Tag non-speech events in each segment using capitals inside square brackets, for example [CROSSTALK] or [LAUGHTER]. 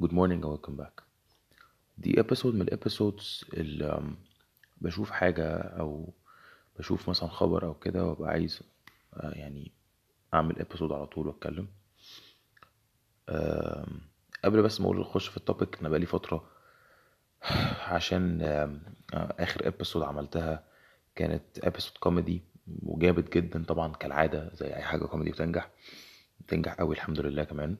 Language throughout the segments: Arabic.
Good morning and welcome back. دي episode من ال episodes اللي um, بشوف حاجة أو بشوف مثلا خبر أو كده وأبقى عايز آه، يعني أعمل episode على طول وأتكلم آم، قبل بس ما أقول أخش في ال topic أنا بقالي فترة عشان آه، آخر episode عملتها كانت episode كوميدي وجابت جدا طبعا كالعادة زي أي حاجة كوميدي بتنجح بتنجح أوي الحمد لله كمان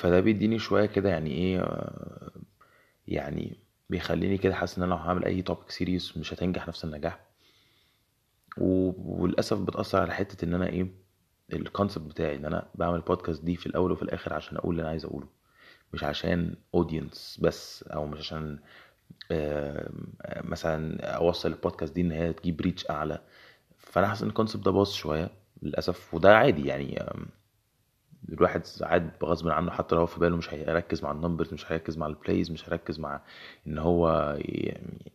فده بيديني شوية كده يعني إيه آه، يعني بيخليني كده حاسس إن أنا لو هعمل أي topic serious مش هتنجح نفس النجاح. وللأسف بتأثر على حتة إن أنا إيه ال concept بتاعي إن أنا بعمل بودكاست دي في الأول وفي الآخر عشان أقول اللي أنا عايز أقوله. مش عشان audience بس أو مش عشان آه، مثلا أوصل البودكاست دي إن هي تجيب reach أعلى. فأنا حاسس إن ال concept ده باظ شوية للأسف وده عادي يعني الواحد ساعات بغصب عنه حتى لو هو في باله مش هيركز مع ال numbers مش هيركز مع ال plays مش هيركز مع إن هو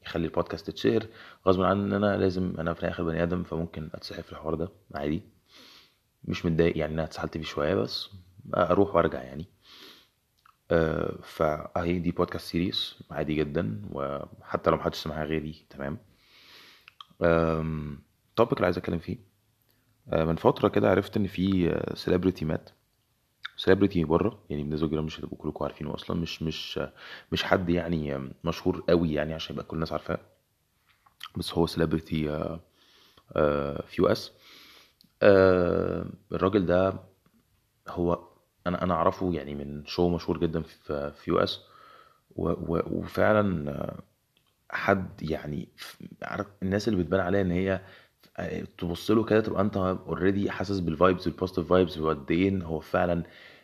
يخلي البودكاست تتشير غصب عني إن أنا لازم أنا في الآخر بني آدم فممكن اتسحب في الحوار ده عادي. مش متضايق يعني إن أنا اتسحلت فيه شوية بس أروح وأرجع يعني. أه فاهي دي بودكاست serious عادي جدا وحتى لو محدش سمعها غيري تمام. ال topic اللي عايز أتكلم فيه. أه من فترة كده عرفت إن في celebrity مات. celebrity بره يعني بالنسبة للجيران مش هتبقوا كلكم عارفينه أصلا مش مش مش حد يعني مشهور قوي يعني عشان يبقى كل الناس عارفاه. بس هو celebrity في US. الراجل ده هو أنا أنا أعرفه يعني من show مشهور جدا في في US. وفعلا آه، حد يعني عارف الناس اللي بتبان عليها إن هي آه، تبص له كده تبقى أنت already حاسس بال vibes ال positive vibes وقد إيه هو فعلا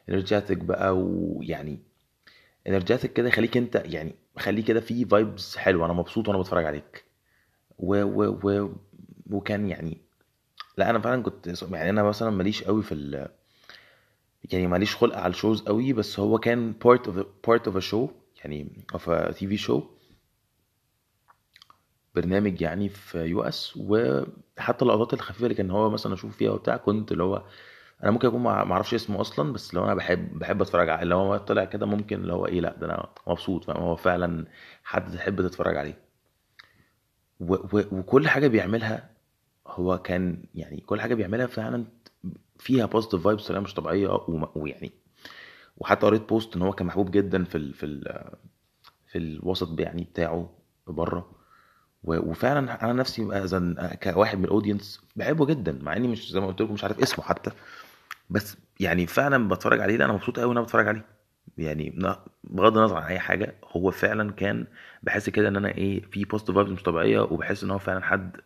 energetic بقى ويعني energetic كده يخليك أنت يعني خليه كده في vibes حلوة. أنا مبسوط وأنا بتفرج عليك. و و و وكان يعني لا أنا فعلا كنت يعني أنا مثلا ماليش قوي في ال يعني ماليش خلق على ال shows قوي بس هو كان of a, part of a show يعني of a TV show. برنامج يعني في US وحتى اللقطات الخفيفة اللي كان هو مثلا أشوف فيها وبتاع كنت اللي هو أنا ممكن أكون ما أعرفش اسمه أصلا بس لو أنا بحب بحب أتفرج عليه لو هو طلع كده ممكن اللي هو إيه لأ ده أنا مبسوط فاهم؟ هو فعلا حد تحب تتفرج عليه. و و وكل حاجة بيعملها هو كان يعني كل حاجة بيعملها فعلا فيها positive vibes مش طبيعية ويعني وحتى قريت post إن هو كان محبوب جدا في ال في ال في الوسط يعني بتاعه بره. وفعلا أنا نفسي أذن كواحد من ال audience بحبه جدا مع إني مش زي ما قلت لكم مش عارف اسمه حتى. بس يعني فعلا بتفرج عليه لا أنا مبسوط قوي وأنا بتفرج عليه. يعني بغض النظر عن أي حاجة هو فعلا كان بحس كده إن أنا إيه في positive vibes مش طبيعية وبحس إن هو فعلا حد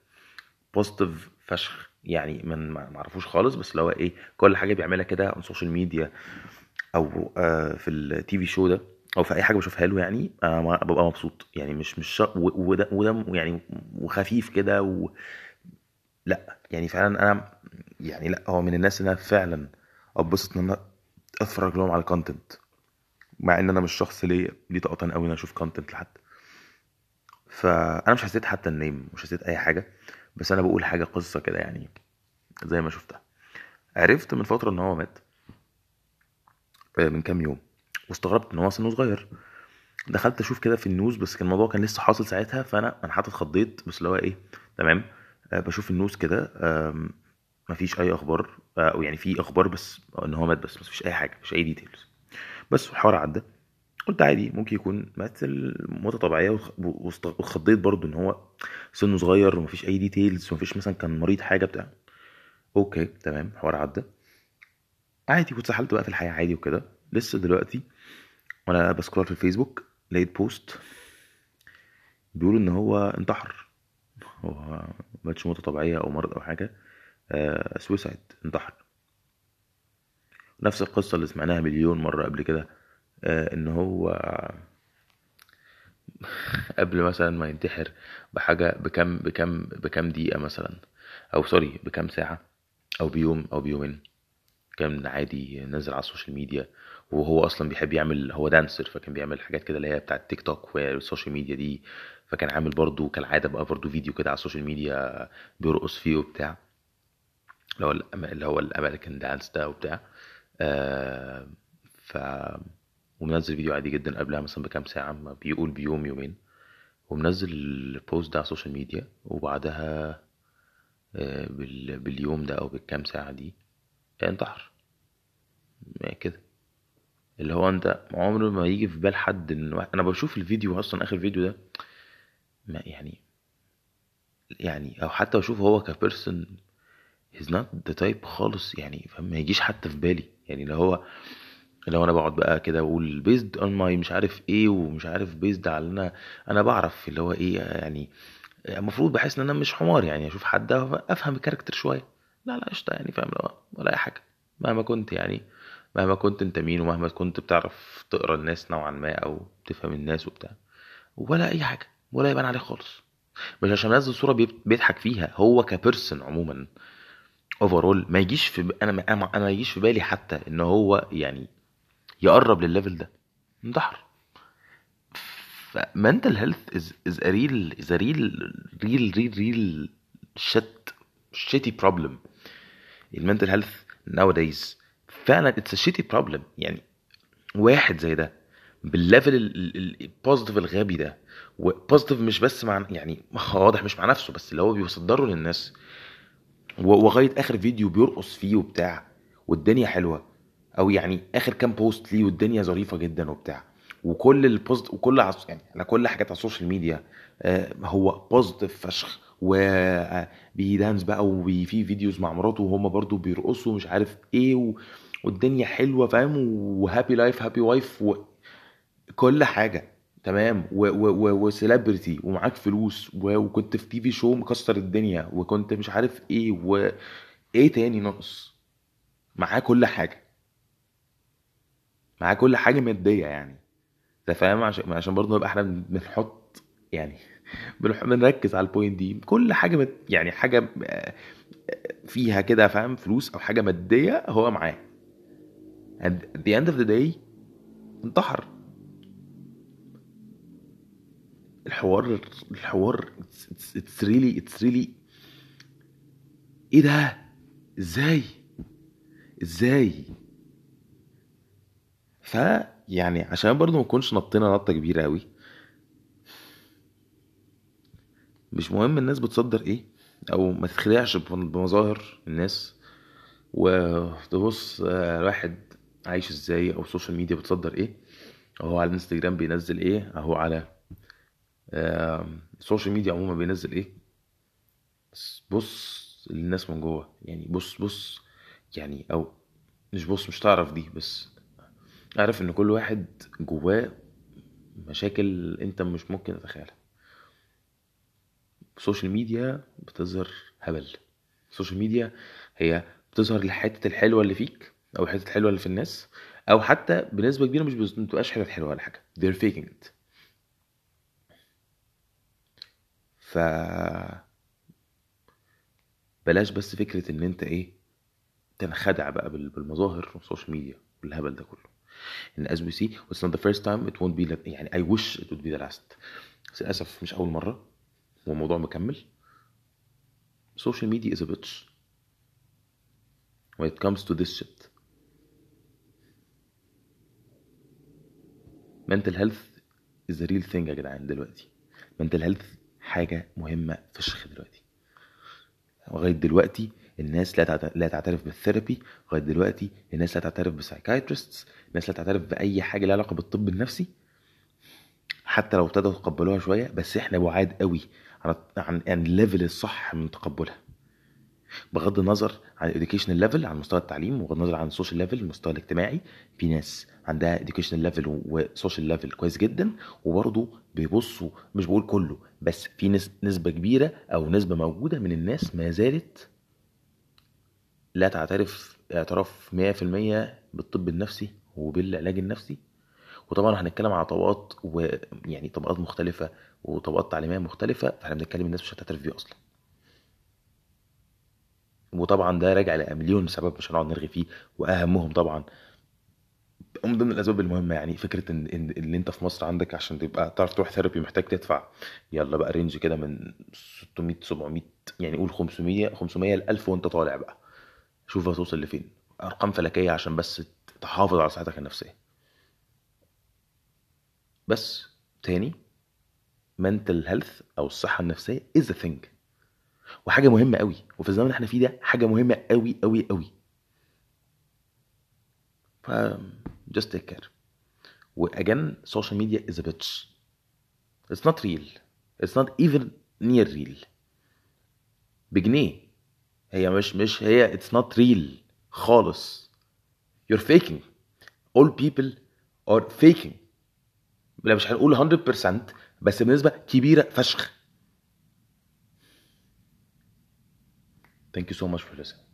positive فشخ. يعني من ما ما اعرفوش خالص بس اللي هو إيه كل حاجة بيعملها كده على ال social media أو آه، في ال TV show ده. أو في أي حاجة بشوفها له يعني آه، ببقى مبسوط. يعني مش مش وده وده يعني وخفيف كده و... لأ. يعني فعلا أنا يعني لأ هو من الناس اللي أنا فعلا أتبسط إن أنا أتفرج لهم على ال content مع إن أنا مش شخص ليه ليه طاقه قوي إن أنا أشوف content لحد. فانا مش حسيت حتى ال name مش حسيت أي حاجة. بس أنا بقول حاجة قصة كده يعني زي ما شفتها. عرفت من فترة إن هو مات. آه، من كام يوم. واستغربت إن هو سنه صغير. دخلت أشوف كده في ال news بس كان الموضوع كان لسه حاصل ساعتها فأنا أنا حتى اتخضيت بس اللي هو إيه تمام. آه، بشوف ال news كده مفيش أي أخبار آه، أو يعني في أخبار بس إن هو مات بس مفيش أي حاجة مفيش أي details بس الحوار عدى. قلت عادي ممكن يكون مات وخ- واست- واتخضيت برضو إن هو سنه صغير ومفيش أي details ومفيش مثلا كان مريض حاجة بتاع. okay تمام الحوار عدى. عادي واتسحلت بقى في الحياة عادي وكده. لسه دلوقتي وأنا ب scroll في الفيسبوك لقيت post بيقول إن هو انتحر. هو ماتش موتة طبيعية أو مرض أو حاجة. آه suicide انتحر. نفس القصة اللي سمعناها مليون مرة قبل كده آه إن هو [LAUGHS] قبل مثلا ما ينتحر بحاجة بكم بكم بكم دقيقة مثلا أو sorry بكم ساعة أو بيوم أو بيومين. كان عادي نزل على ال social media. وهو أصلا بيحب يعمل هو dancer فكان بيعمل حاجات كده اللي هي بتاعت تيك توك وال social media دي. فكان عامل برضو كالعادة بقى برضو فيديو كده على ال social media بيرقص فيه وبتاع. اللي هو اللي هو ال American dance ده وبتاع. آه ف ومنزل فيديو عادي جدا قبلها مثلا بكام ساعة ما بيقول بيوم يومين. ومنزل ال post ده على ال social media. وبعدها آه، بال- باليوم ده أو بالكام ساعة دي انتحر. كده. اللي هو أنت عمره ما يجي في بال حد ان أنا بشوف الفيديو أصلا آخر فيديو ده ما يعني يعني أو حتى بشوف هو كبيرسون he's not the type خالص يعني ما يجيش حتى في بالي. يعني اللي هو لو أنا بقعد بقى كده أقول based on my مش عارف إيه ومش عارف based على أنا أنا بعرف اللي هو إيه يعني المفروض بحس إن أنا مش حمار يعني أشوف حد أفهم الكاركتر شوية. لا لا قشطة يعني فاهم لا ولا أي حاجة مهما كنت يعني. مهما كنت انت مين ومهما كنت بتعرف تقرا الناس نوعا ما أو تفهم الناس وبتاع ولا أي حاجة ولا يبان عليك خالص. مش عشان منزل صورة بيضحك فيها هو ك person عموما overall ما يجيش في. أنا ما أنا ما يجيش في بالي حتى إن هو يعني يقرب للل level ده. انتحر. ف mental health a real is a real real real real shit shitty problem. ال mental health nowadays فعلا a shitty problem. يعني واحد زي ده بال level ال positive الغبي ده و positive مش بس مع يعني واضح مش مع نفسه بس اللي هو بيصدره للناس. ولغاية آخر فيديو بيرقص فيه وبتاع والدنيا حلوة. أو يعني آخر كام post ليه والدنيا ظريفة جدا وبتاع. وكل ال post وكل عص... يعني على كل حاجات على ال social media آه، هو positive فشخ. وبي dance بقى وفي videos مع مراته وهما برضو بيرقصوا مش عارف إيه و... والدنيا حلوة فاهم؟ و happy life happy wife وكل حاجة تمام؟ و celebrity ومعاك فلوس و... وكنت في TV show مكسر الدنيا وكنت مش عارف إيه وايه تاني ناقص؟ معاه كل حاجة. معاه كل حاجة مادية يعني. انت فاهم؟ عشان عشان برضه نبقى إحنا بن- بنحط يعني بنركز على البوينت دي. كل حاجة مد... يعني حاجة آه، فيها كده فاهم فلوس أو حاجة مادية هو معاه. And at the end of the day انتحر. الحوار الحوار it's really it's really إيه ده؟ إزاي؟ إزاي؟ ف يعني عشان برضه ما نكونش نطينا نطة كبيرة قوي مش مهم الناس بتصدر إيه أو ما تتخدعش بم- بمظاهر الناس. وتبص آه، الواحد عايش إزاي أو ال social media بتصدر إيه. أهو على الإنستجرام بينزل إيه أهو على ال social media عموما بينزل إيه. بص للناس من جوه يعني بص بص يعني أو مش بص مش تعرف دي بس. أعرف إن كل واحد جواه مشاكل أنت مش ممكن تتخيلها. ال social media بتظهر هبل. ال social media هي بتظهر الحتة الحلوة اللي فيك أو الحتة الحلوة اللي في الناس أو حتى بنسبة كبيرة مش بتبقاش حتت حلوة ولا حاجة. They're faking it. ف بلاش بس فكرة إن أنت إيه تنخدع بقى بال- بالمظاهر وال social media والهبل ده كله. إن as we see it's not the first time it won't be the, يعني I wish it would be the last. بس للأسف مش أول مرة. والموضوع مكمل. Social media is a bitch. When it comes to this shit. Mental health is a real thing يا جدعان دلوقتي. Mental health حاجة مهمة فشخ دلوقتي. لغاية دلوقتي الناس لا لا تعترف بال therapy لغاية دلوقتي الناس لا تعترف ب psychiatrists الناس لا تعترف بأي حاجة لها علاقة بالطب النفسي. حتى لو ابتدوا يتقبلوها شوية بس إحنا بعاد قوي عن ال level الصح من تقبلها. بغض النظر عن ال educational level عن مستوى التعليم وبغض النظر عن ال social level المستوى الاجتماعي في ناس عندها educational level و social level كويس جدا وبرضه بيبصوا مش بقول كله بس في نس- نسبة كبيرة أو نسبة موجودة من الناس ما زالت لا تعترف اعتراف 100% بالطب النفسي وبالعلاج النفسي. وطبعا هنتكلم على طبقات ويعني طبقات مختلفة وطبقات تعليمية مختلفة فإحنا بنتكلم الناس مش هتعترف بيه أصلا. وطبعا ده راجع لمليون سبب مش هنقعد نرغي فيه وأهمهم طبعا. من ضمن الأسباب المهمة يعني فكرة إن إن اللي أنت في مصر عندك عشان تبقى تعرف تروح therapy محتاج تدفع. يلا بقى range كده من 600 700 يعني قول 500 500 ل 1000 وأنت طالع بقى. شوف هتوصل لفين. أرقام فلكية عشان بس تحافظ على صحتك النفسية. بس تاني mental health أو الصحه النفسيه is a thing وحاجه مهمه قوي وفي الزمن اللي إحنا فيه ده حاجة مهمه قوي قوي قوي ف just take care و again social media is a bitch it's not real it's not even near real بجنيه هي مش مش هي it's not real خالص you're faking all people are faking لا مش هنقول 100% بس بنسبة كبيرة فشخ Thank you so much for listening